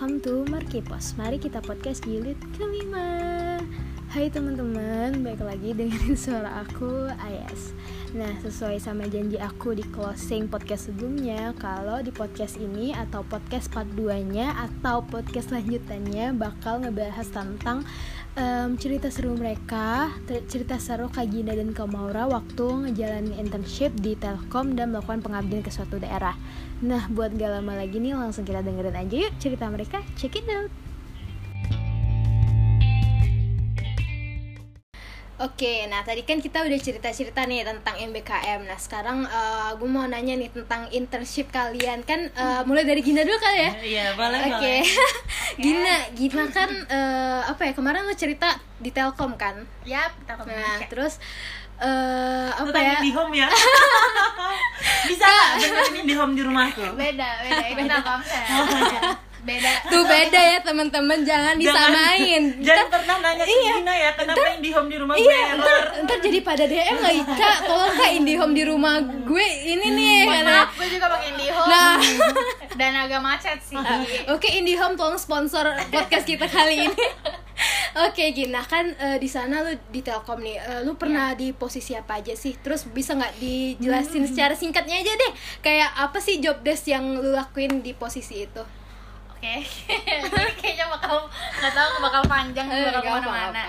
welcome to Markipos Mari kita podcast jilid kelima. Hai teman-teman, baik lagi dengerin suara aku, Ayas Nah, sesuai sama janji aku di closing podcast sebelumnya Kalau di podcast ini atau podcast part 2 nya atau podcast lanjutannya Bakal ngebahas tentang um, cerita seru mereka Cerita seru Kak Gina dan Kak Maura Waktu ngejalanin internship di Telkom dan melakukan pengabdian ke suatu daerah Nah, buat gak lama lagi nih, langsung kita dengerin aja yuk cerita mereka. Check it out. Oke, nah tadi kan kita udah cerita-cerita nih tentang MBKM. Nah sekarang uh, gue mau nanya nih tentang internship kalian. Kan uh, mulai dari Gina dulu kali ya? Iya boleh Oke, okay. Gina, Gina kan uh, apa ya kemarin lo cerita di Telkom kan? Yap, Telkom. Nah terus uh, apa Tentang ya? home ya? Bisa nggak. di home di rumahku beda beda. Itu Telkomsel beda Tuh beda ya teman-teman, jangan disamain. jangan pernah nanya ke Iya. Gina ya kenapa home di rumah gue Iya, error ntar, ntar jadi pada DM nggak Ika, tolong kak IndiHome di rumah gue ini nih Mohon karena maaf, gue juga pakai IndiHome Nah. dan agak macet sih Oke IndiHome tolong sponsor podcast kita kali ini. Oke Gina kan eh, di sana lu di Telkom nih, eh, lu pernah di posisi apa aja sih? Terus bisa nggak dijelasin secara singkatnya aja deh, kayak apa sih job desk yang lu lakuin di posisi itu? Oke ini kayaknya bakal nggak tahu bakal panjang Eh, bakal nggak apa, ke mana-mana.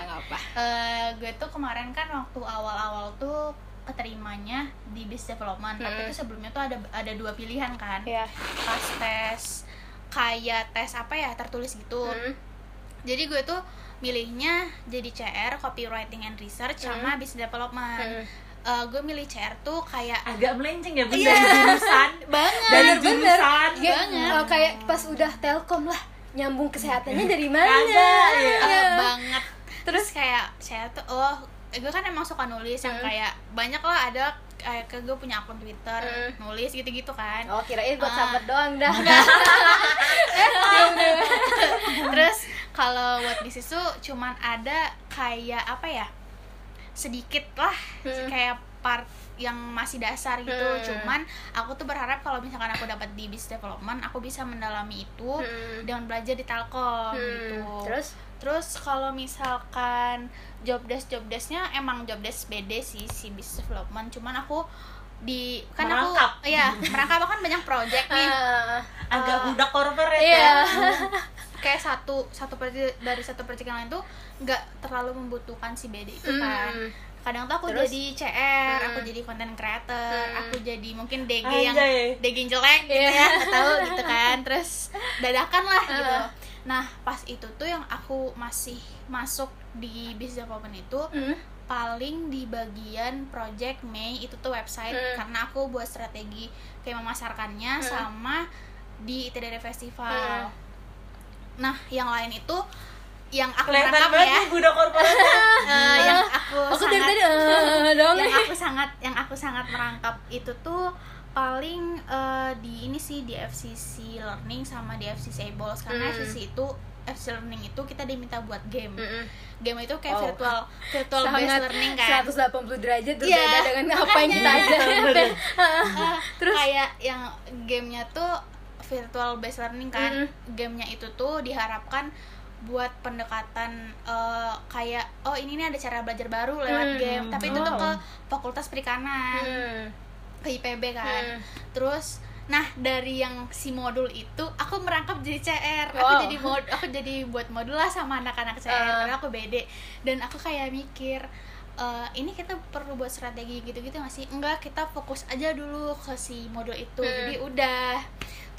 Eh, gue tuh kemarin kan waktu awal-awal tuh keterimanya di bis development tapi Hmm. tuh sebelumnya tuh ada ada dua pilihan kan Iya. pas tes kayak tes apa ya tertulis gitu Hmm. jadi gue tuh milihnya jadi CR copywriting and research sama Hmm. business development Hmm. Eh, gue milih CR tuh kayak agak melenceng ya bunda Iya. dari jurusan banget dari jurusan Ya, Banget. eh, kayak pas udah Telkom lah, nyambung kesehatannya dari mana? Kagak, iya. Eh, Iya. banget terus kayak saya tuh oh gue kan emang suka nulis yang Hmm. kayak banyak lah ada kayak ke gue punya akun Twitter Hmm. nulis gitu-gitu kan Oh kirain buat Ah. sahabat doang dah. terus kalau buat bisnis tuh cuman ada kayak apa ya sedikit lah Hmm. kayak part yang masih dasar gitu Hmm. cuman aku tuh berharap kalau misalkan aku dapat di business development aku bisa mendalami itu Hmm. dengan belajar di Telkom Hmm, gitu terus? terus kalau misalkan job desk job desknya emang job desk BD sih si business development cuman aku di kan Merangkap. aku iya merangkap kan banyak project nih Ah, agak Ah. budak corporate Iya. ya kayak satu satu project dari satu yang lain tuh nggak terlalu membutuhkan si BD itu kan Hmm. kadang tuh aku Terus? jadi CR Hmm. aku jadi content creator Hmm. aku jadi mungkin DG yang Anjay. DG yang jelek gitu Iya. ya nggak tahu gitu kan terus dadakan lah gitu Ah. nah pas itu tuh yang aku masih masuk di business development itu Hmm. paling di bagian project May itu tuh website Hmm. karena aku buat strategi kayak memasarkannya Hmm. sama di ITDD Festival. Hmm. Nah, yang lain itu yang aku kelihatan banget ya, budak corporate eh, yang aku, Aku dari sangat tadi eh, dong. yang aku sangat yang aku sangat merangkap itu tuh paling eh, di ini sih di FCC Learning sama di FCC Eyeballs karena Hmm. FCC itu FC Learning itu kita diminta buat game. Mm-mm. Game itu kayak Oh. virtual virtual based Sangat learning kan. 180 derajat berbeda Iya, dengan apa yang kita makanya. ajarin. Eh, Terus? kayak yang gamenya tuh virtual based learning kan Mm. gamenya itu tuh diharapkan buat pendekatan eh, kayak oh ini nih ada cara belajar baru lewat Hmm. game tapi itu tuh ke fakultas perikanan Hmm. ke IPB kan Hmm. terus nah dari yang si modul itu aku merangkap jadi CR aku Wow. jadi mod aku jadi buat modul lah sama anak-anak CR Uh. karena aku beda dan aku kayak mikir eh, ini kita perlu buat strategi gitu-gitu nggak sih enggak kita fokus aja dulu ke si modul itu Hmm. jadi udah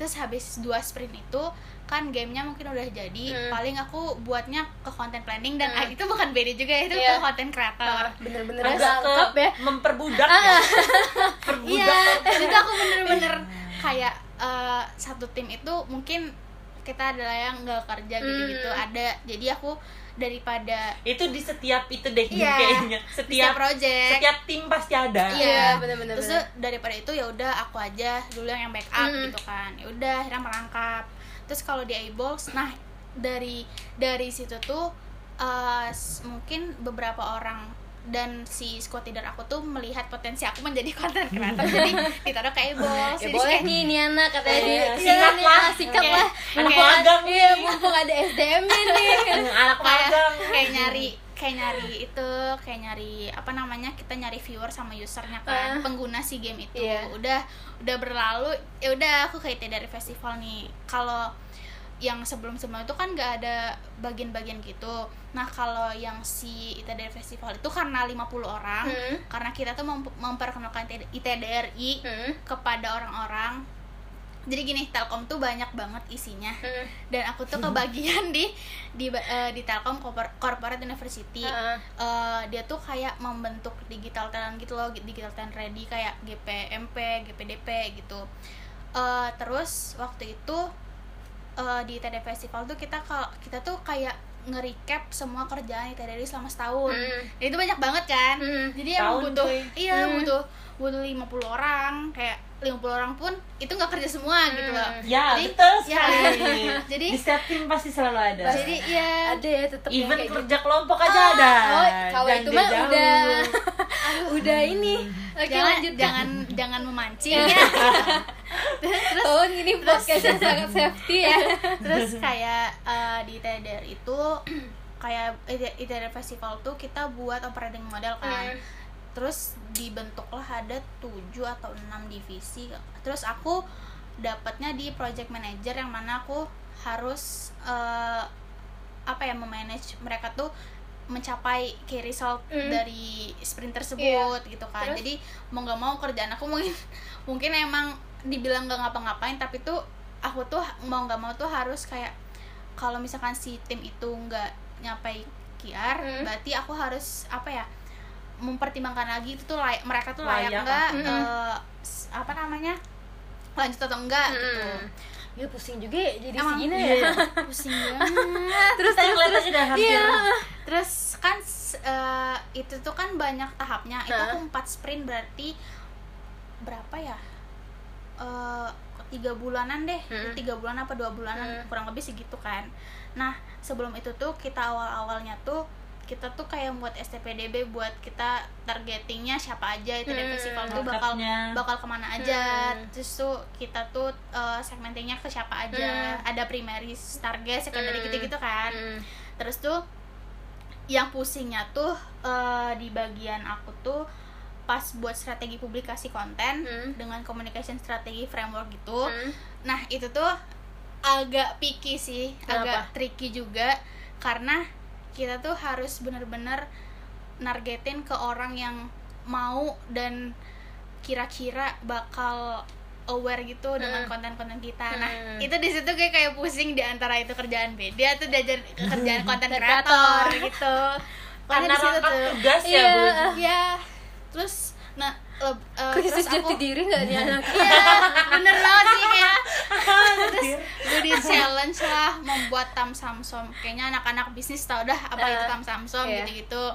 terus habis dua sprint itu kan gamenya mungkin udah jadi Hmm. paling aku buatnya ke content planning dan Hmm. ah, itu bukan beda juga ya itu Iya. ke content creator Ah, Bener-bener agak ke ya. memperbudak Ah. ya perbudak Iya, itu aku bener-bener kayak eh, satu tim itu mungkin kita adalah yang nggak kerja gitu-gitu Hmm. ada. Jadi aku daripada itu di setiap itu deh Iya. kayaknya setiap setiap project setiap tim pasti ada Iya, bener-bener, Terus bener. daripada itu ya udah aku aja dulu yang backup Hmm. gitu kan. Ya udah akhirnya merangkap. Terus kalau di eyeballs, nah dari dari situ tuh eh, s- mungkin beberapa orang dan si squad leader aku tuh melihat potensi aku menjadi konten kreator jadi ditaruh kayak bos ya Jadi boleh kayak- nih ini anak katanya Iya, di sikat nih, lah. sikat Kayak- lah Anak magang iya nih. mumpung ada SDM nih anak kayak magang kayak nyari kayak nyari itu kayak nyari apa namanya kita nyari viewer sama usernya kan Ah. pengguna si game itu Iya. udah udah berlalu ya udah aku kayak dari festival nih kalau yang sebelum sebelum itu kan nggak ada bagian-bagian gitu nah kalau yang si ITDR festival itu karena 50 orang Hmm. karena kita tuh mem- memperkenalkan ITDRI Hmm. kepada orang-orang jadi gini Telkom tuh banyak banget isinya Hmm. dan aku tuh kebagian di di eh, di Telkom Corpor- Corporate University Heeh. Eh, dia tuh kayak membentuk digital talent gitu loh digital talent ready kayak GPMP GPDP gitu Eh, terus waktu itu eh, di TD Festival tuh kita kalau kita tuh kayak nge-recap semua kerjaan ITDRI selama setahun. Hmm. Dan itu banyak banget kan? Hmm. jadi emang Tahun, butuh cuy. iya Hmm. butuh butuh 50 orang kayak 50 orang pun itu nggak kerja semua gitu loh. Ya Jadi- betul ya. sekali. Jadi- di setiap tim pasti selalu ada. Jadi ya ada ya tetap yang even kayak gitu. kerja kelompok aja ada. oh kalau Jangan itu mah jauh. udah. Udah ini. Oke jangan lanjut. jangan jangan memancing. Ya terus oh ini podcast yang sangat safety ya. Terus kayak eh, di TDR itu kayak ITDR Festival tuh kita buat operating model kan. Hmm. terus dibentuklah ada 7 atau 6 divisi. Terus aku dapatnya di project manager yang mana aku harus eh, apa ya memanage mereka tuh mencapai key result Hmm. dari sprint tersebut gitu kan Terus? jadi mau nggak mau kerjaan aku mungkin mungkin emang dibilang nggak ngapa-ngapain tapi tuh aku tuh mau nggak mau tuh harus kayak kalau misalkan si tim itu nggak nyapai QR Hmm. berarti aku harus apa ya mempertimbangkan lagi itu tuh layak mereka tuh layak nggak hmm. eh, s- apa namanya lanjut atau enggak gitu Hmm. Ya pusing juga ya jadi Emang? segini iya. ya. Pusing banget. Terus ngeliat aja udah hampir. Iya. Terus kan eh, itu tuh kan banyak tahapnya. Itu Hah? aku empat sprint berarti berapa ya? Eh, tiga bulanan deh. Hmm. tiga bulan apa dua bulanan Hmm. kurang lebih segitu kan. Nah sebelum itu tuh kita awal awalnya tuh kita tuh kayak buat STPDB buat kita targetingnya siapa aja itu di Hmm. festival tuh bakal bakal ke mana aja Hmm. terus tuh kita tuh eh, segmentingnya ke siapa aja Hmm. ada primaris target secondary Hmm. gitu gitu kan Hmm. terus tuh yang pusingnya tuh eh, di bagian aku tuh pas buat strategi publikasi konten Hmm. dengan communication strategi framework gitu Hmm. nah itu tuh agak picky sih Kenapa? agak tricky juga karena kita tuh harus bener-bener nargetin ke orang yang mau dan kira-kira bakal aware gitu dengan Hmm. konten-konten kita. Nah, Hmm. itu di situ kayak kayak pusing di antara itu kerjaan beda atau diajar kerjaan konten Kreator. kreator gitu. karena di situ tuh. tugas ya Iya. bu Ya. Terus nah leb- eh, krisis jati aku diri nggak nih anak? Iya, bener banget sih kayak terus gue di challenge lah membuat tam samsom kayaknya anak-anak bisnis tau dah apa itu Eh, tam samsom iya. gitu-gitu.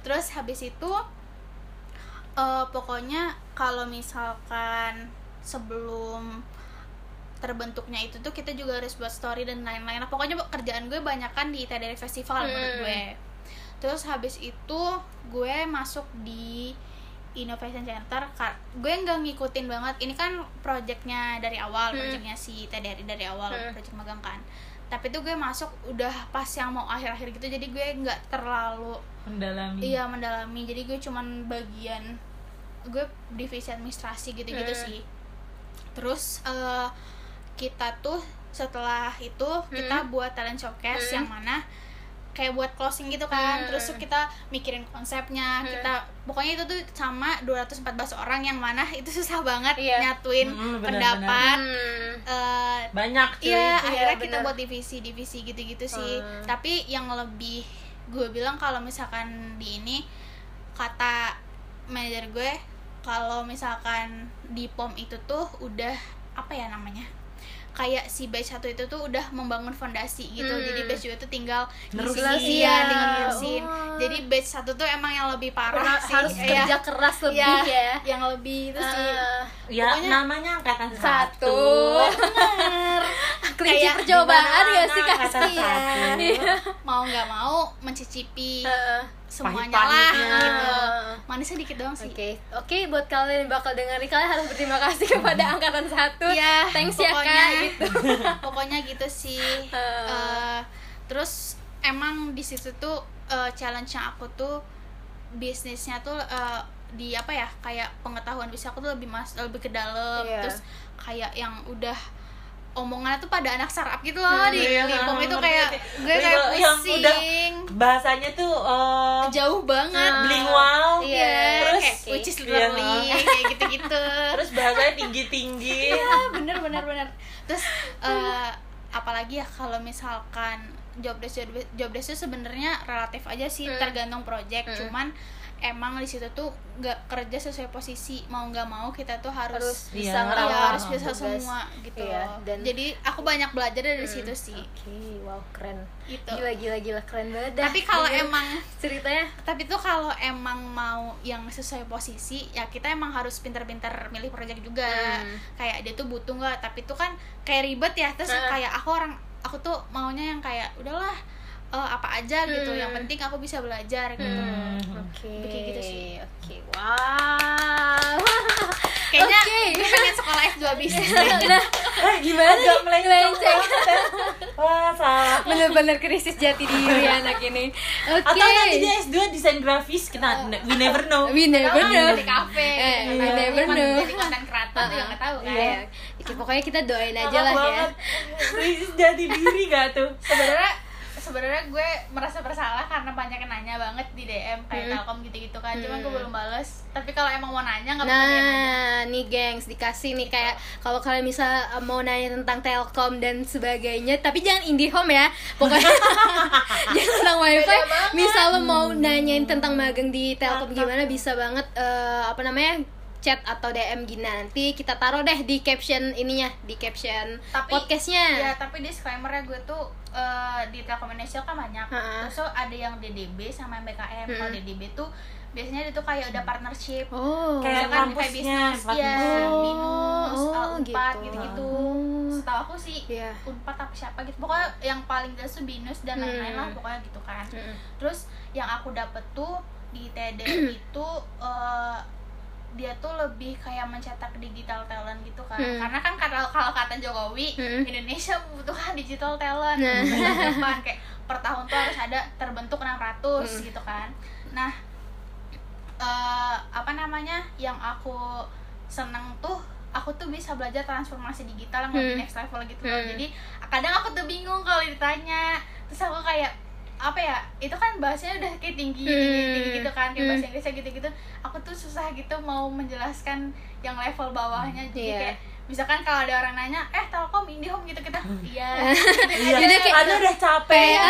Terus habis itu eh, pokoknya kalau misalkan sebelum terbentuknya itu tuh kita juga harus buat story dan lain-lain nah, pokoknya kerjaan gue banyak kan di ITDR Festival menurut Hmm. gue. Terus habis itu gue masuk di Innovation Center gue nggak ngikutin banget ini kan projectnya dari awal Hmm. projectnya si TDRI dari awal Hmm. project magang kan tapi tuh gue masuk udah pas yang mau akhir-akhir gitu jadi gue nggak terlalu mendalami iya mendalami jadi gue cuman bagian gue divisi administrasi gitu-gitu Hmm. sih terus eh, kita tuh setelah itu kita buat talent showcase Hmm. yang mana kayak buat closing gitu kan Hmm. terus tuh kita mikirin konsepnya Hmm. kita pokoknya itu tuh sama 214 orang yang mana itu susah banget Iya. nyatuin Hmm, benar-benar. pendapat Hmm. eh, banyak cuy Iya, Iya, akhirnya kita bener. buat divisi-divisi gitu-gitu sih. Hmm. Tapi yang lebih gue bilang kalau misalkan di ini kata manajer gue kalau misalkan di POM itu tuh udah apa ya namanya? Kayak si batch satu itu tuh udah membangun fondasi gitu. Hmm. Jadi batch dua tuh tinggal Nerusin. ngisi iya, tinggal nerusin. Oh. Jadi batch satu tuh emang yang lebih parah Karena sih. harus Iya. kerja keras lebih Iya, ya Yang lebih itu sih. Ah. ya Pokoknya- namanya angkatan satu satu. kelinci Kayak percobaan gimana gak sih anak kasihan kata Iya. mau nggak mau mencicipi Heeh. semuanya lah gitu manisnya dikit doang sih Oke, oke buat kalian yang bakal dengerin kalian harus berterima kasih kepada angkatan satu. Iya, Thanks ya kak. Gitu. pokoknya gitu sih Heeh. Eh, terus emang di situ tuh eh, challenge yang aku tuh bisnisnya tuh eh, di apa ya kayak pengetahuan bisnis aku tuh lebih mas lebih ke dalam Iya. terus kayak yang udah omongannya tuh pada anak startup gitu loh di, Iya, di pom itu kayak ngerti. gue kayak yang pusing udah bahasanya tuh eh, jauh banget Nah, bilingual Iya, terus kayak which is iya, literally kayak gitu-gitu. terus bahasanya tinggi tinggi Iya, bener bener bener. Terus eh, apalagi ya kalau misalkan job desk job desk, job desk itu sebenarnya relatif aja sih Hmm. tergantung project. Hmm. Cuman emang di situ tuh nggak kerja sesuai posisi mau nggak mau kita tuh harus harus bisa Iya, ngerawat Iya, harus bisa tugas. semua gitu Iya, loh. dan Jadi aku banyak belajar dari Hmm. situ sih. Oke, wow keren. Gitu. Gila gila gila keren banget. dah. Tapi kalau emang ceritanya tapi tuh kalau emang mau yang sesuai posisi ya kita emang harus pinter-pinter milih project juga Hmm. kayak dia tuh butuh nggak tapi tuh kan kayak ribet ya terus Heeh. kayak aku orang aku tuh maunya yang kayak udahlah eh, apa aja gitu Hmm. yang penting aku bisa belajar gitu Hmm. Oke. Kayak gitu sih. Oke, wow. kayaknya Oke. gue pengen sekolah S2 bisnis nah, eh gimana agak melenceng ya. wah salah bener-bener krisis jati diri anak ini. Oke. atau nanti dia S2 desain grafis kita we never know We never know. di kafe Eh, we never know. jadi konten kreator tuh yang nggak tahu kan Iya. Oke, pokoknya kita doain aja lah ya. banget. krisis jati diri gak tuh sebenarnya sebenarnya gue merasa bersalah karena banyak yang nanya banget di DM kayak Hmm. Telkom gitu-gitu kan cuman gue Hmm. belum bales tapi kalau emang mau nanya nggak apa-apa DM aja Nah, nih gengs dikasih nih kayak kalau kalian misal uh, mau nanya tentang Telkom dan sebagainya, tapi jangan IndiHome ya. Pokoknya jangan tentang WiFi. Misal lo mau nanyain tentang magang di Telkom gimana bisa banget eh, apa namanya? Chat atau DM gini nanti kita taruh deh di caption ininya di caption Tapi- podcastnya ya tapi disclaimernya gue tuh eh, di Telkom Indonesia kan banyak terus tuh ada yang DDB sama yang BKM kalau Hmm. DDB tuh biasanya dia tuh kayak udah partnership oh Kayak Misalkan kampusnya, bisnis ya bisnis. binus Oh, uh, unpad gitu. gitu-gitu Oh. setahu aku sih Iya. unpad apa siapa gitu pokoknya yang paling jelas tuh binus dan lain-lain Hmm. lah pokoknya gitu kan Mm-mm. terus yang aku dapet tuh di TD itu eh, dia tuh lebih kayak mencetak digital talent gitu kan Hmm. karena kan kalau kalau kata Jokowi Hmm. Indonesia membutuhkan digital talent Nah. masa depan kayak per tahun tuh harus ada terbentuk 600 Hmm. gitu kan nah eh, apa namanya yang aku seneng tuh aku tuh bisa belajar transformasi digital yang lebih Hmm. next level gitu loh Hmm. jadi kadang aku tuh bingung kalau ditanya terus aku kayak apa ya itu kan bahasanya udah kayak tinggi, Hmm. tinggi, tinggi gitu kan kayak Hmm. bahasa Inggrisnya gitu-gitu aku tuh susah gitu mau menjelaskan yang level bawahnya jadi Iya. kayak misalkan kalau ada orang nanya eh telkom indihome gitu kita iya Iya, Jadi kayak- karena udah capek ya.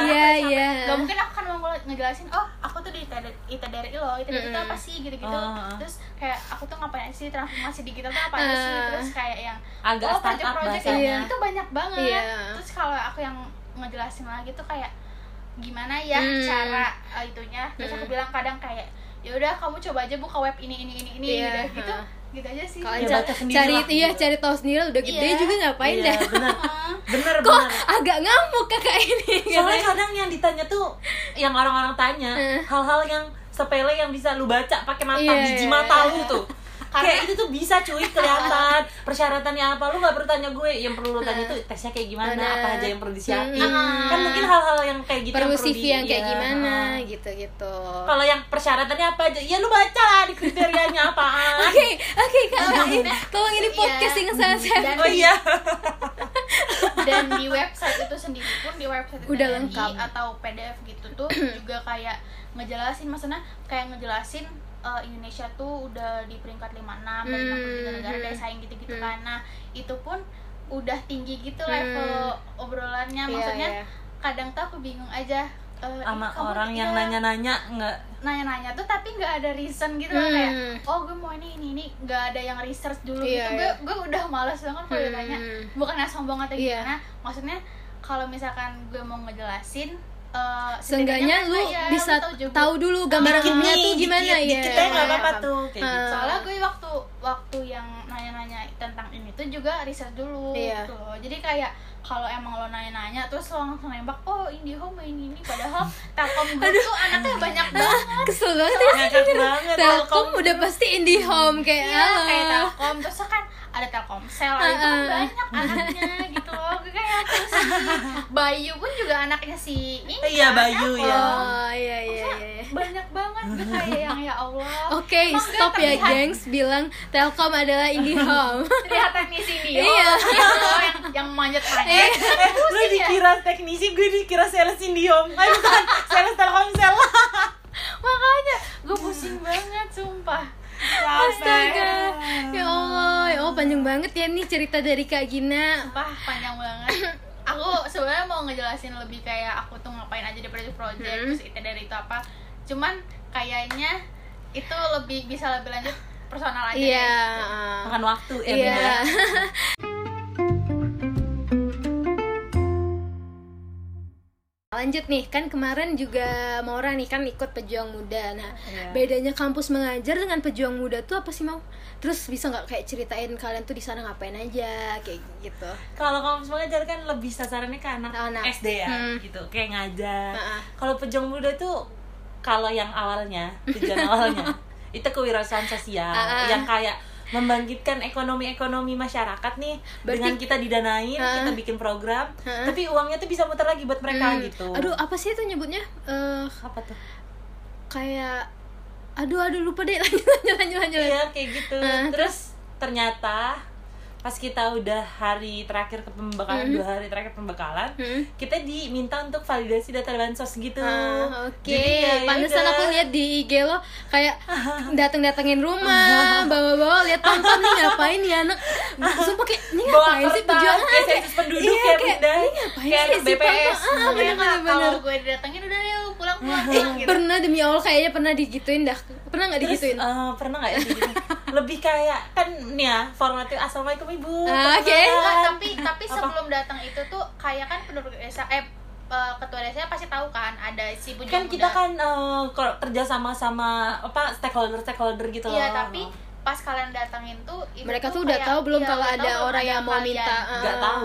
iya iya Gak mungkin aku kan mau ngejelasin oh aku tuh di ITE dari lo itu itu Mm-mm. apa sih gitu-gitu Ah. terus kayak aku tuh ngapain sih transformasi digital tuh apa aja sih Ah. terus kayak yang agak oh project-project Iya. itu banyak banget Iya. terus kalau aku yang ngejelasin lagi tuh kayak gimana ya Hmm. cara uh, itunya terus aku Hmm. bilang kadang kayak ya udah kamu coba aja buka web ini ini ini ini Iya, gitu gitu gitu aja sih kalian Ya, cari lah, iya gitu. cari tahu sendiri udah gede Iya. juga ngapain iya, dah bener Heeh. bener kok bener agak ngamuk kakak ini soalnya kadang yang ditanya tuh yang orang-orang tanya Eh. hal-hal yang sepele yang bisa lu baca pakai mata Iya. biji mata lu tuh Karena- kayak itu tuh bisa cuy kelihatan persyaratannya apa lu nggak perlu tanya gue yang perlu lu tanya tuh tesnya kayak gimana Bener. apa aja yang perlu disiapin Hmm. kan mungkin hal-hal yang kayak gitu perlu yang CV di- yang kayak iya, gimana gitu gitu kalau yang persyaratannya apa aja ya lu baca lah di kriterianya apaan Oke, oke kak, ini, tolong ini Iya. podcast yang sangat Dan- sehat. oh iya dan di website itu sendiri pun di website Udah lengkap. atau PDF gitu tuh juga kayak ngejelasin maksudnya kayak ngejelasin eh, Indonesia tuh udah di peringkat 56 dari 63 negara Hmm. daya saing gitu-gitu Hmm. kan nah itu pun udah tinggi gitu Hmm. level obrolannya Iya, maksudnya iya. kadang tuh aku bingung aja eh, sama orang yang nanya-nanya nggak nanya-nanya tuh tapi nggak ada reason gitu Hmm. kayak oh gue mau ini ini ini nggak ada yang research dulu Iya, gitu gue iya. gue udah males banget kalau Hmm. ditanya bukannya sombong atau Iya. gimana maksudnya kalau misalkan gue mau ngejelasin eh, Seenggaknya lu ya, bisa tahu tahu dulu gambaran Dikit umumnya nih, tuh gimana dikit, ya. dikit aja nggak apa-apa Iya. tuh kayak gitu Ah. soalnya gue waktu waktu yang nanya-nanya tentang ini tuh juga riset dulu Iya. gitu loh jadi kayak kalau emang lo nanya-nanya terus lo langsung nembak oh IndiHome main ini padahal Telkom gue tuh anaknya banyak banget Kesel banget ya. banget Telkom udah pasti IndiHome kayak Iya, kayak Telkom terus kan ada Telkomsel Ah, itu banyak anaknya gitu. Loh gue kayak apa sih Bayu pun juga anaknya si ini Iya, kan, Bayu, ya. Oh iya iya iya. banyak banget gue kayak yang ya Allah. Oke, Emang stop ya, gengs. Bilang Telkom adalah IndiHome. terlihat teknisi nih Iya. yang yang manjat manjat eh lu dikira teknisi gue dikira sales Indihome eh bukan sales Telkomsel cerita dari Kak Gina. sumpah panjang banget aku sebenarnya mau ngejelasin lebih kayak aku tuh ngapain aja di project project Hmm. terus itu dari itu apa cuman kayaknya itu lebih bisa lebih lanjut personal aja Iya. deh. makan waktu ya Iya. Bunda. Lanjut nih, kan kemarin juga Maura nih kan ikut pejuang muda. Nah, Iya. bedanya kampus mengajar dengan pejuang muda tuh apa sih mau? Terus bisa nggak kayak ceritain kalian tuh di sana ngapain aja kayak gitu? kalau kampus mengajar kan lebih sasarannya ke anak, Anak. SD ya Hmm. gitu kayak ngajar kalau pejuang muda tuh kalau yang awalnya tujuan awalnya itu kewirausahaan sosial ah. yang kayak membangkitkan ekonomi-ekonomi masyarakat nih Berarti- dengan kita didanain Ah. kita bikin program Ah. tapi uangnya tuh bisa muter lagi buat mereka Hmm. gitu Aduh, apa sih itu nyebutnya? Eh apa tuh kayak aduh aduh lupa deh lanjut lanjut lanjut lanjut. Iya kayak gitu. Ah, Terus ternyata pas kita udah hari terakhir ke pembekalan Mhm. dua hari terakhir pembekalan Hmm. kita diminta untuk validasi data bansos gitu. Ah, oke. Jadi ya Pantesan yaudah. aku lihat di IG lo kayak dateng-datengin rumah, bawa-bawa lihat pom-pom nih ngapain nih anak. Sumpah kayak ini bawa ngapain sih pejuang kayak sensus penduduk iya, kayak kayak, bunda ini ngapain kayak sih BPS? Ah, bener-bener bener. kalau gue didatengin udah yuk pulang pulang pulang gitu Pernah demi Allah kayaknya pernah digituin dah. Pernah nggak Terus digituin? eh, pernah nggak ya digituin? lebih kayak kan nih ya formatnya assalamualaikum ibu Ah, oke. Enggak, tapi tapi Apa? sebelum datang itu tuh kayak kan penduduk desa eh eh, ketua desa pasti tahu kan ada si pejuang kan kita muda. kan eh, kalau kerja sama sama apa stakeholder stakeholder gitu loh iya tapi pas kalian datangin tuh itu Mereka tuh udah kayak- tahu belum iya, kalau ada orang yang mau minta nggak ah. tahu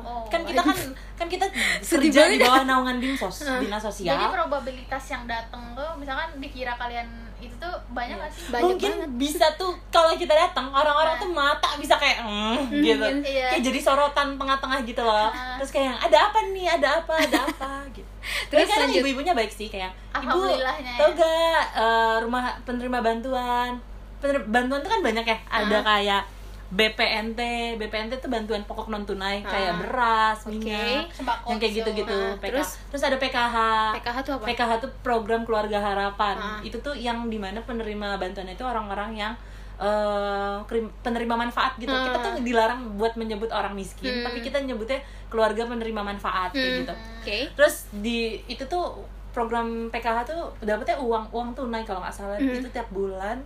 Oh. kan kita kan kan kita Sedih kerja banget di bawah naungan dinsos dinas jadi sosial probabilitas yang datang tuh misalkan dikira kalian itu tuh banyak Iya. gak sih Banyak mungkin banget. bisa tuh kalau kita datang orang-orang Nah. tuh mata bisa kayak mm, gitu iya. kayak jadi sorotan tengah-tengah gitu loh Ah. terus kayak ada apa nih ada apa ada apa gitu Terus kadang lanjut. ibu-ibunya baik sih kayak ibu Alhamdulillahnya ya. tau gak eh, rumah penerima bantuan Pener- bantuan tuh kan banyak ya ada Ah. kayak BPNT BPNT tuh bantuan pokok non tunai kayak Ah. beras Oke. minyak Sembako yang kayak gitu. gitu-gitu Ah, PK. terus? terus ada PKH PKH tuh apa? PKH tuh program keluarga harapan Ah. itu tuh yang di mana penerima bantuan itu orang-orang yang krim- penerima manfaat gitu Ah. kita tuh dilarang buat menyebut orang miskin Hmm. tapi kita nyebutnya keluarga penerima manfaat kayak Hmm. gitu Oke. terus di itu tuh program PKH tuh dapetnya uang uang tunai kalau nggak salah Hmm. itu tiap bulan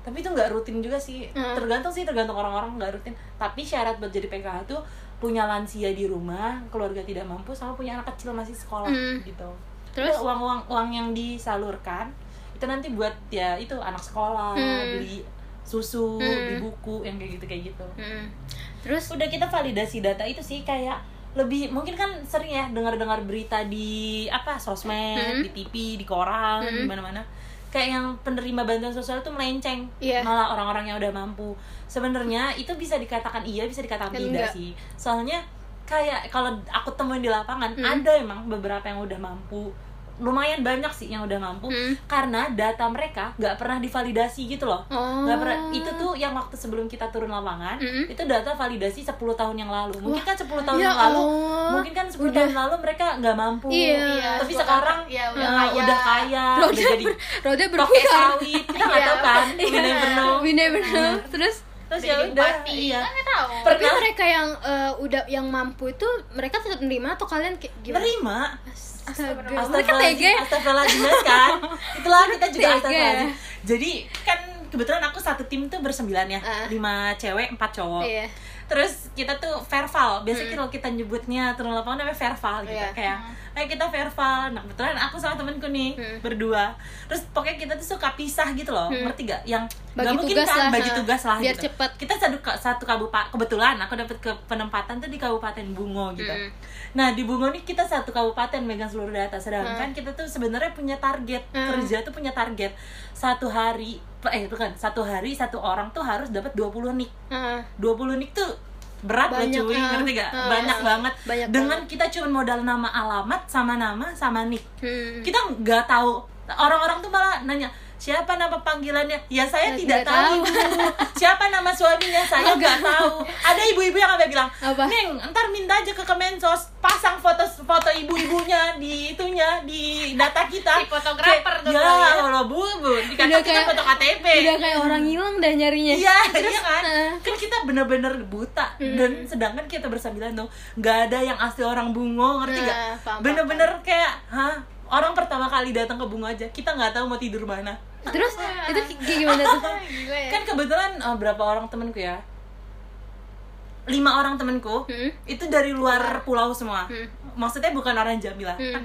tapi itu nggak rutin juga sih Hmm. tergantung sih tergantung orang-orang nggak rutin tapi syarat buat jadi PKH tuh punya lansia di rumah keluarga tidak mampu sama punya anak kecil masih sekolah Hmm. gitu Terus? uang uang uang yang disalurkan itu nanti buat ya itu anak sekolah Hmm. beli susu Hmm. beli buku yang kayak gitu kayak gitu Hmm. Terus udah kita validasi data itu sih kayak lebih mungkin kan sering ya dengar-dengar berita di apa sosmed Hmm. di TV di koran Hmm. di mana-mana kayak yang penerima bantuan sosial tuh melenceng Iya. malah orang-orang yang udah mampu sebenarnya itu bisa dikatakan iya bisa dikatakan Dan tidak enggak. sih soalnya kayak kalau aku temuin di lapangan Hmm. ada emang beberapa yang udah mampu lumayan banyak sih yang udah mampu Hmm. karena data mereka nggak pernah divalidasi gitu loh Oh. nggak pernah itu tuh yang waktu sebelum kita turun lapangan Mm-mm. itu data validasi 10 tahun yang lalu mungkin kan 10 tahun ya yang lalu Allah. mungkin kan 10 Udah. tahun lalu mereka nggak mampu Iya. Iya, tapi sekarang ya, udah eh, kaya. udah kaya roda udah jadi ber, roda pakai berputar. sawit kita nggak Iya, tahu kan bener. we never know We never know. Terus terus ya udah iya kan nggak tahu tapi mereka yang eh, udah yang mampu itu mereka tetap nerima atau kalian kayak gimana? nerima Astaga, mereka ya? astagfirullahaladzim kan? Itulah kita juga astagfirullahaladzim Jadi kan kebetulan aku satu tim tuh bersembilan ya. Ah. Lima cewek, empat cowok. Iya. Terus kita tuh verbal biasanya kalau kita nyebutnya turun lapangan namanya verbal gitu Iya. kayak kayak kita verbal nah kebetulan aku sama temenku nih Hmm. berdua terus pokoknya kita tuh suka pisah gitu loh Hmm. ngerti gak yang Bagi nggak mungkin tugas kan lah, bagi tugas lah Biar gitu. cepet. kita satu satu kabupaten kebetulan aku dapat ke penempatan tuh di kabupaten Bungo gitu Hmm. nah di Bungo nih kita satu kabupaten megang seluruh data sedangkan kita tuh sebenarnya punya target Hmm. kerja tuh punya target satu hari eh itu kan satu hari satu orang tuh harus dapat 20 nik Heeh. 20 nik tuh berat loh cuy ah. ngerti gak Ah. banyak banget Banyak dengan kita cuma modal nama alamat sama nama sama nik Hmm. kita nggak tahu orang-orang tuh malah nanya siapa nama panggilannya ya saya Saya tidak, tidak tahu, tahu. siapa nama suaminya saya nggak tahu ada ibu-ibu yang sampai bilang Apa? neng ntar minta aja ke Kemensos pasang foto foto ibu-ibunya di itunya di data kita Si fotografer tuh ya kali ya. Allah bu bu di Udah kita kayak- foto KTP udah kayak orang hilang dah nyarinya Iya, iya kan? Heeh. Kan kita bener-bener buta dan sedangkan kita bersambilan tuh nggak ada yang asli orang bungo, ngerti gak? Nah, paham, Bener-bener kayak, hah? Orang pertama kali datang ke bungo aja, kita nggak tahu mau tidur mana. Terus itu gimana tuh. Kan kebetulan eh, berapa orang temenku ya? Lima orang temenku Hmm. itu dari luar pulau semua. Hmm. Maksudnya bukan orang Jambi lah. Hmm. Kan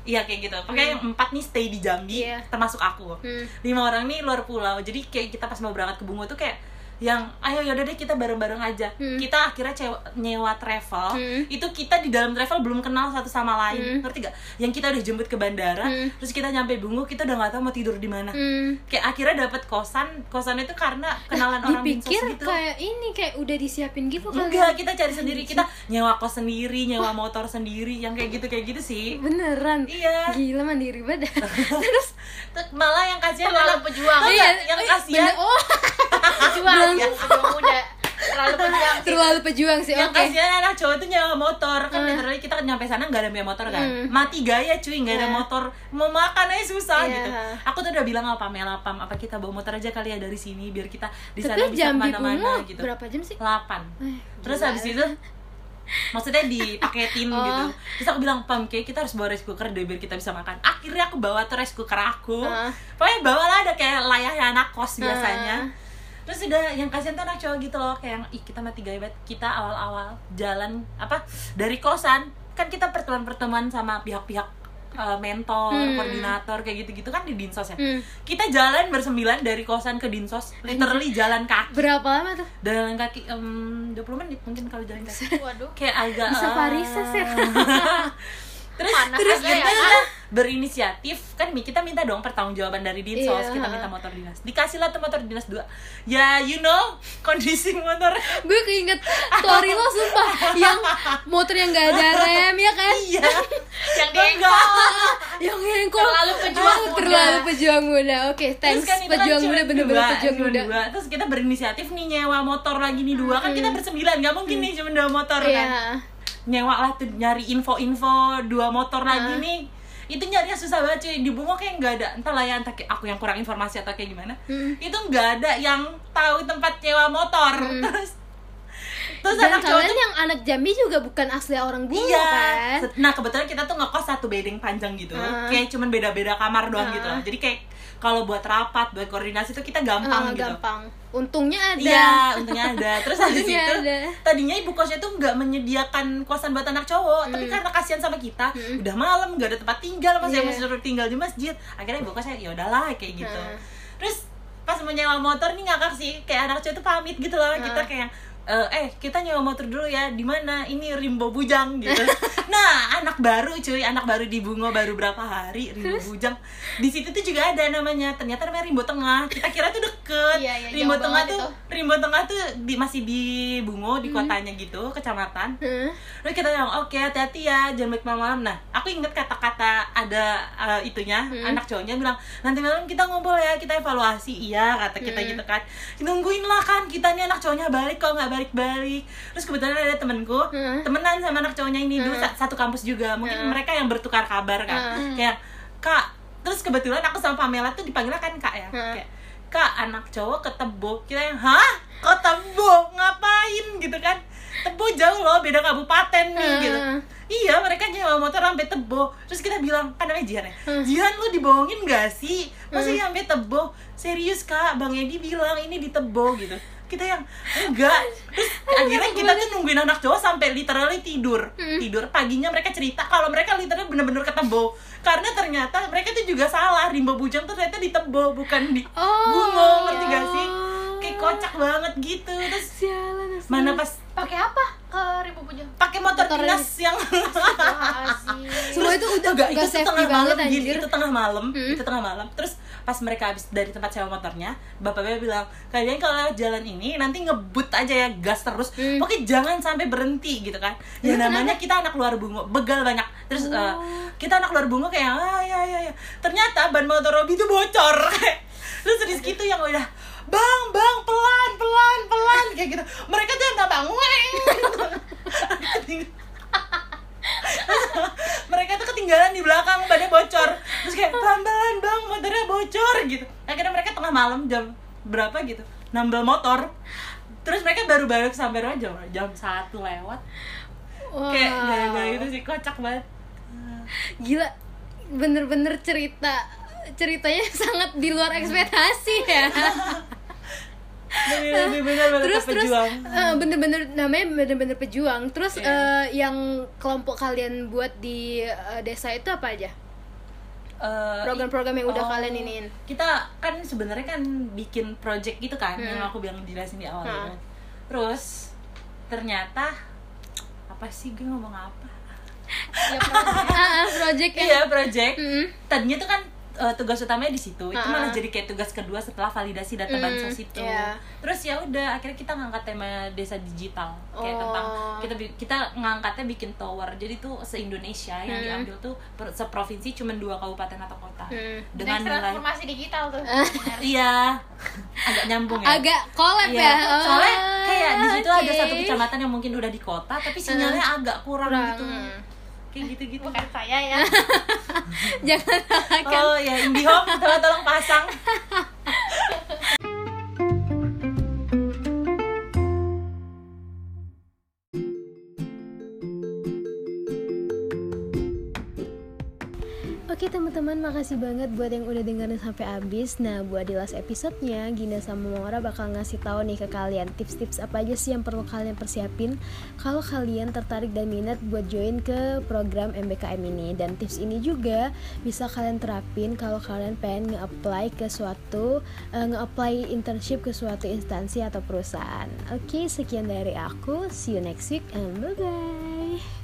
Iya kayak gitu. Pokoknya yang empat nih stay di Jambi, Iya. termasuk aku. Hmm. lima orang nih luar pulau jadi kayak kita pas mau berangkat ke Bungo tuh kayak yang ayo yaudah deh kita bareng-bareng aja. Hmm. kita akhirnya cewa- nyewa travel. Hmm. itu kita di dalam travel belum kenal satu sama lain. Hmm. ngerti gak yang kita udah jemput ke bandara Hmm. terus kita nyampe Bungo kita udah nggak tahu mau tidur di mana. Hmm. kayak akhirnya dapat kosan kosan itu karena kenalan orang dipikir gitu. kayak ini kayak udah disiapin gitu kali enggak kita cari sendiri. Kita nyewa kos sendiri nyewa motor sendiri yang kayak gitu kayak gitu sih. Beneran? Iya. Gila mandiri banget. Terus? Malah yang kasihan adalah pejuang. Iya, yang eh, kasihan oh. Pejuang, pejuang muda. Terlalu pejuang sih. terlalu pejuang sih yang oke kasihan anak cowok tuh nyewa motor kan Hmm. literally kita nyampe sana nggak ada punya motor kan Hmm. mati gaya cuy nggak ada Iya. motor mau makan aja susah Iya. gitu aku tuh udah bilang apa Mel apa apa kita bawa motor aja kali ya dari sini biar kita di sana bisa ke mana-mana gitu berapa jam sih 8 Eh, terus habis itu maksudnya dipaketin Oh. gitu terus aku bilang pam kayak kita harus bawa rice cooker deh biar kita bisa makan akhirnya aku bawa tuh rice cooker aku Ah. pokoknya bawalah ada kayak layaknya anak kos biasanya Ah. Terus udah yang kasihan tuh anak cowok gitu loh kayak yang, ih kita mati gaya kita awal-awal jalan apa dari kosan kan kita pertemuan-pertemuan sama pihak-pihak uh, mentor, Hmm. koordinator kayak gitu-gitu kan di dinsos ya. Hmm. Kita jalan bersembilan dari kosan ke dinsos, literally jalan kaki. berapa lama tuh Jalan kaki em, 20 menit mungkin kalau jalan kaki. Waduh. Kayak agak Bisa ah. varises ya? Terus Panas terus juga ya, kita kan? berinisiatif. Kan kita minta dong pertanggungjawaban dari dinsos. Iya, kita minta motor dinas. Dikasih lah tuh motor dinas dua. Ya you know kondisi motor. Gue keinget story lo sumpah. Yang motor yang gak ada rem ya kan? Iya. Yang diengkol. yang ngengkol Terlalu pejuang Ah, muda. terlalu pejuang muda. Oke thanks. Terus kan itu kan pejuang muda bener-bener pejuang muda. dua. Terus kita berinisiatif nih nyewa motor lagi nih dua. Kan kita bersembilan, nggak mungkin nih cuma dua motor kan? iya Nyewa lah tuh nyari info-info dua motor lagi Ah. nih. Itu nyarinya susah banget cuy. Di bungo kayak nggak ada entah lah ya entah kayak aku yang kurang informasi atau kayak gimana. Hmm. itu nggak ada yang tahu tempat nyewa motor. Terus terus dan anak cowok kalian tuh yang anak Jambi juga bukan asli orang Bungo iya kan nah kebetulan kita tuh ngekos satu bedeng panjang gitu Ah. kayak cuman beda-beda kamar doang Ah. gitu jadi kayak kalau buat rapat buat koordinasi tuh kita gampang gitu gampang untungnya ada Iya, untungnya ada. Terus habis itu, ada. tadinya ibu kosnya tuh nggak menyediakan kosan buat anak cowok, tapi Hmm. karena kasihan sama kita, udah malam nggak ada tempat tinggal, mas Iya. yang masih suruh tinggal di masjid. Akhirnya ibu kosnya ya udahlah kayak gitu. Hmm. Terus pas mau nyewa motor nih ngakak sih, kayak anak cowok tuh pamit gitu loh, kita Hmm. kayak "Eh, eh kita nyewa motor dulu ya. Di mana? Ini Rimbo Bujang gitu. Nah anak baru cuy. Anak baru di Bungo baru berapa hari? Rimbo Bujang. Di situ tuh juga ada namanya. Ternyata namanya Rimbo Tengah. Kita kira tuh deket. Iya, iya, Rimbo Tengah tuh itu. Rimbo Tengah tuh di, masih di Bungo di kotanya gitu kecamatan. Hmm. Terus kita bilang oke hati-hati ya. Jangan balik malam-malam. Nah aku inget kata-kata ada uh, itunya. Hmm. anak cowoknya bilang nanti malam kita ngumpul ya kita evaluasi. Iya kata kita Hmm. gitu kan. Nungguin lah kan kita nih anak cowoknya balik kok nggak balik-balik. Terus kebetulan ada temenku Hmm. temenan sama anak cowoknya ini dulu Hmm. sa- satu kampus juga mungkin Hmm. mereka yang bertukar kabar kan Hmm. kayak kak terus kebetulan aku sama Pamela tuh dipanggilnya kan kak ya Hmm. kayak kak anak cowok ke Tebo kita yang hah ke Tebo ngapain gitu kan Tebo jauh loh beda kabupaten nih Hmm. gitu iya mereka nyewa motor sampai Tebo terus kita bilang kan namanya Jihan ya Hmm. Jihan lu dibohongin gak sih masa sampai Tebo serius kak Bang Edi bilang ini di Tebo gitu kita yang enggak. Terus akhirnya kita tuh nungguin anak cowok sampai literally tidur. Tidur paginya mereka cerita kalau mereka literally bener-bener ketebo karena ternyata mereka tuh juga salah rimba bujang tuh ternyata di tebo bukan di Oh, bungo ngerti ya. gak sih? Kayak kocak banget gitu. Terus Sialan, mana pas pakai apa ke ribu bujang? Pakai motor Motor dinas yang Semua itu udah gak itu tengah banget, malam gini, anjir. itu tengah malam Hmm. itu tengah malam. Terus pas mereka habis dari tempat sewa motornya bapaknya bilang kalian kalau lewat jalan ini nanti ngebut aja ya gas terus. Hmm. pokoknya jangan sampai berhenti gitu kan. Ya namanya kita anak luar bungo begal banyak. Terus Oh. eh, kita anak luar bungo kayak ah ya ya ya. Ternyata ban motor Robi itu bocor. Terus Rizky tuh yang udah bang bang pelan pelan pelan kayak gitu. Mereka tuh yang nggak bang mereka tuh ketinggalan di belakang bannya bocor. Terus kayak pelan pelan bang motornya bocor gitu. Akhirnya mereka tengah malam jam berapa gitu nambal motor. Terus mereka baru balik sampai rumah jam jam satu lewat. Wow. kayak gaya-gaya gitu sih kocak banget. Gila bener-bener cerita ceritanya sangat di luar ekspektasi ya lebih benar benar terus terus pejuang eh, bener-bener namanya bener-bener pejuang terus Iya. eh, yang kelompok kalian buat di eh, desa itu apa aja Eh, program-program yang udah oh, kalian iniin kita kan sebenarnya kan bikin project gitu kan Hmm. yang aku bilang jelasin di awal Hmm. kan. terus ternyata apa sih gue ngomong apa ya project. ah, ah, project yang iya project Mm-mm. tadinya tuh kan eh, tugas utamanya di situ. Itu Ah. malah jadi kayak tugas kedua setelah validasi data Hmm, bansos itu. iya. terus ya udah akhirnya kita ngangkat tema desa digital. Kayak Oh. tentang kita kita ngangkatnya bikin tower. Jadi tuh se Indonesia yang Hmm. diambil tuh per- seprovinsi cuma dua kabupaten atau kota. Hmm. dengan Next nilai transformasi digital tuh. Iya. Agak nyambung ya? Agak collab Iya, ya? Oh, soalnya kayak di situ ada satu kecamatan yang mungkin udah di kota tapi sinyalnya agak kurang, Kurang. gitu kayak gitu-gitu. Bukan saya ya. Jangan. Oh ya IndiHome tolong tolong pasang teman-teman, makasih banget buat yang udah dengerin sampai habis. Nah, buat di last episode-nya, Gina sama Maura bakal ngasih tahu nih ke kalian tips-tips apa aja sih yang perlu kalian persiapin kalau kalian tertarik dan minat buat join ke program MBKM ini. Dan tips ini juga bisa kalian terapin kalau kalian pengen nge-apply ke suatu eh, nge-apply internship ke suatu instansi atau perusahaan. Oke, sekian dari aku. See you next week and bye-bye.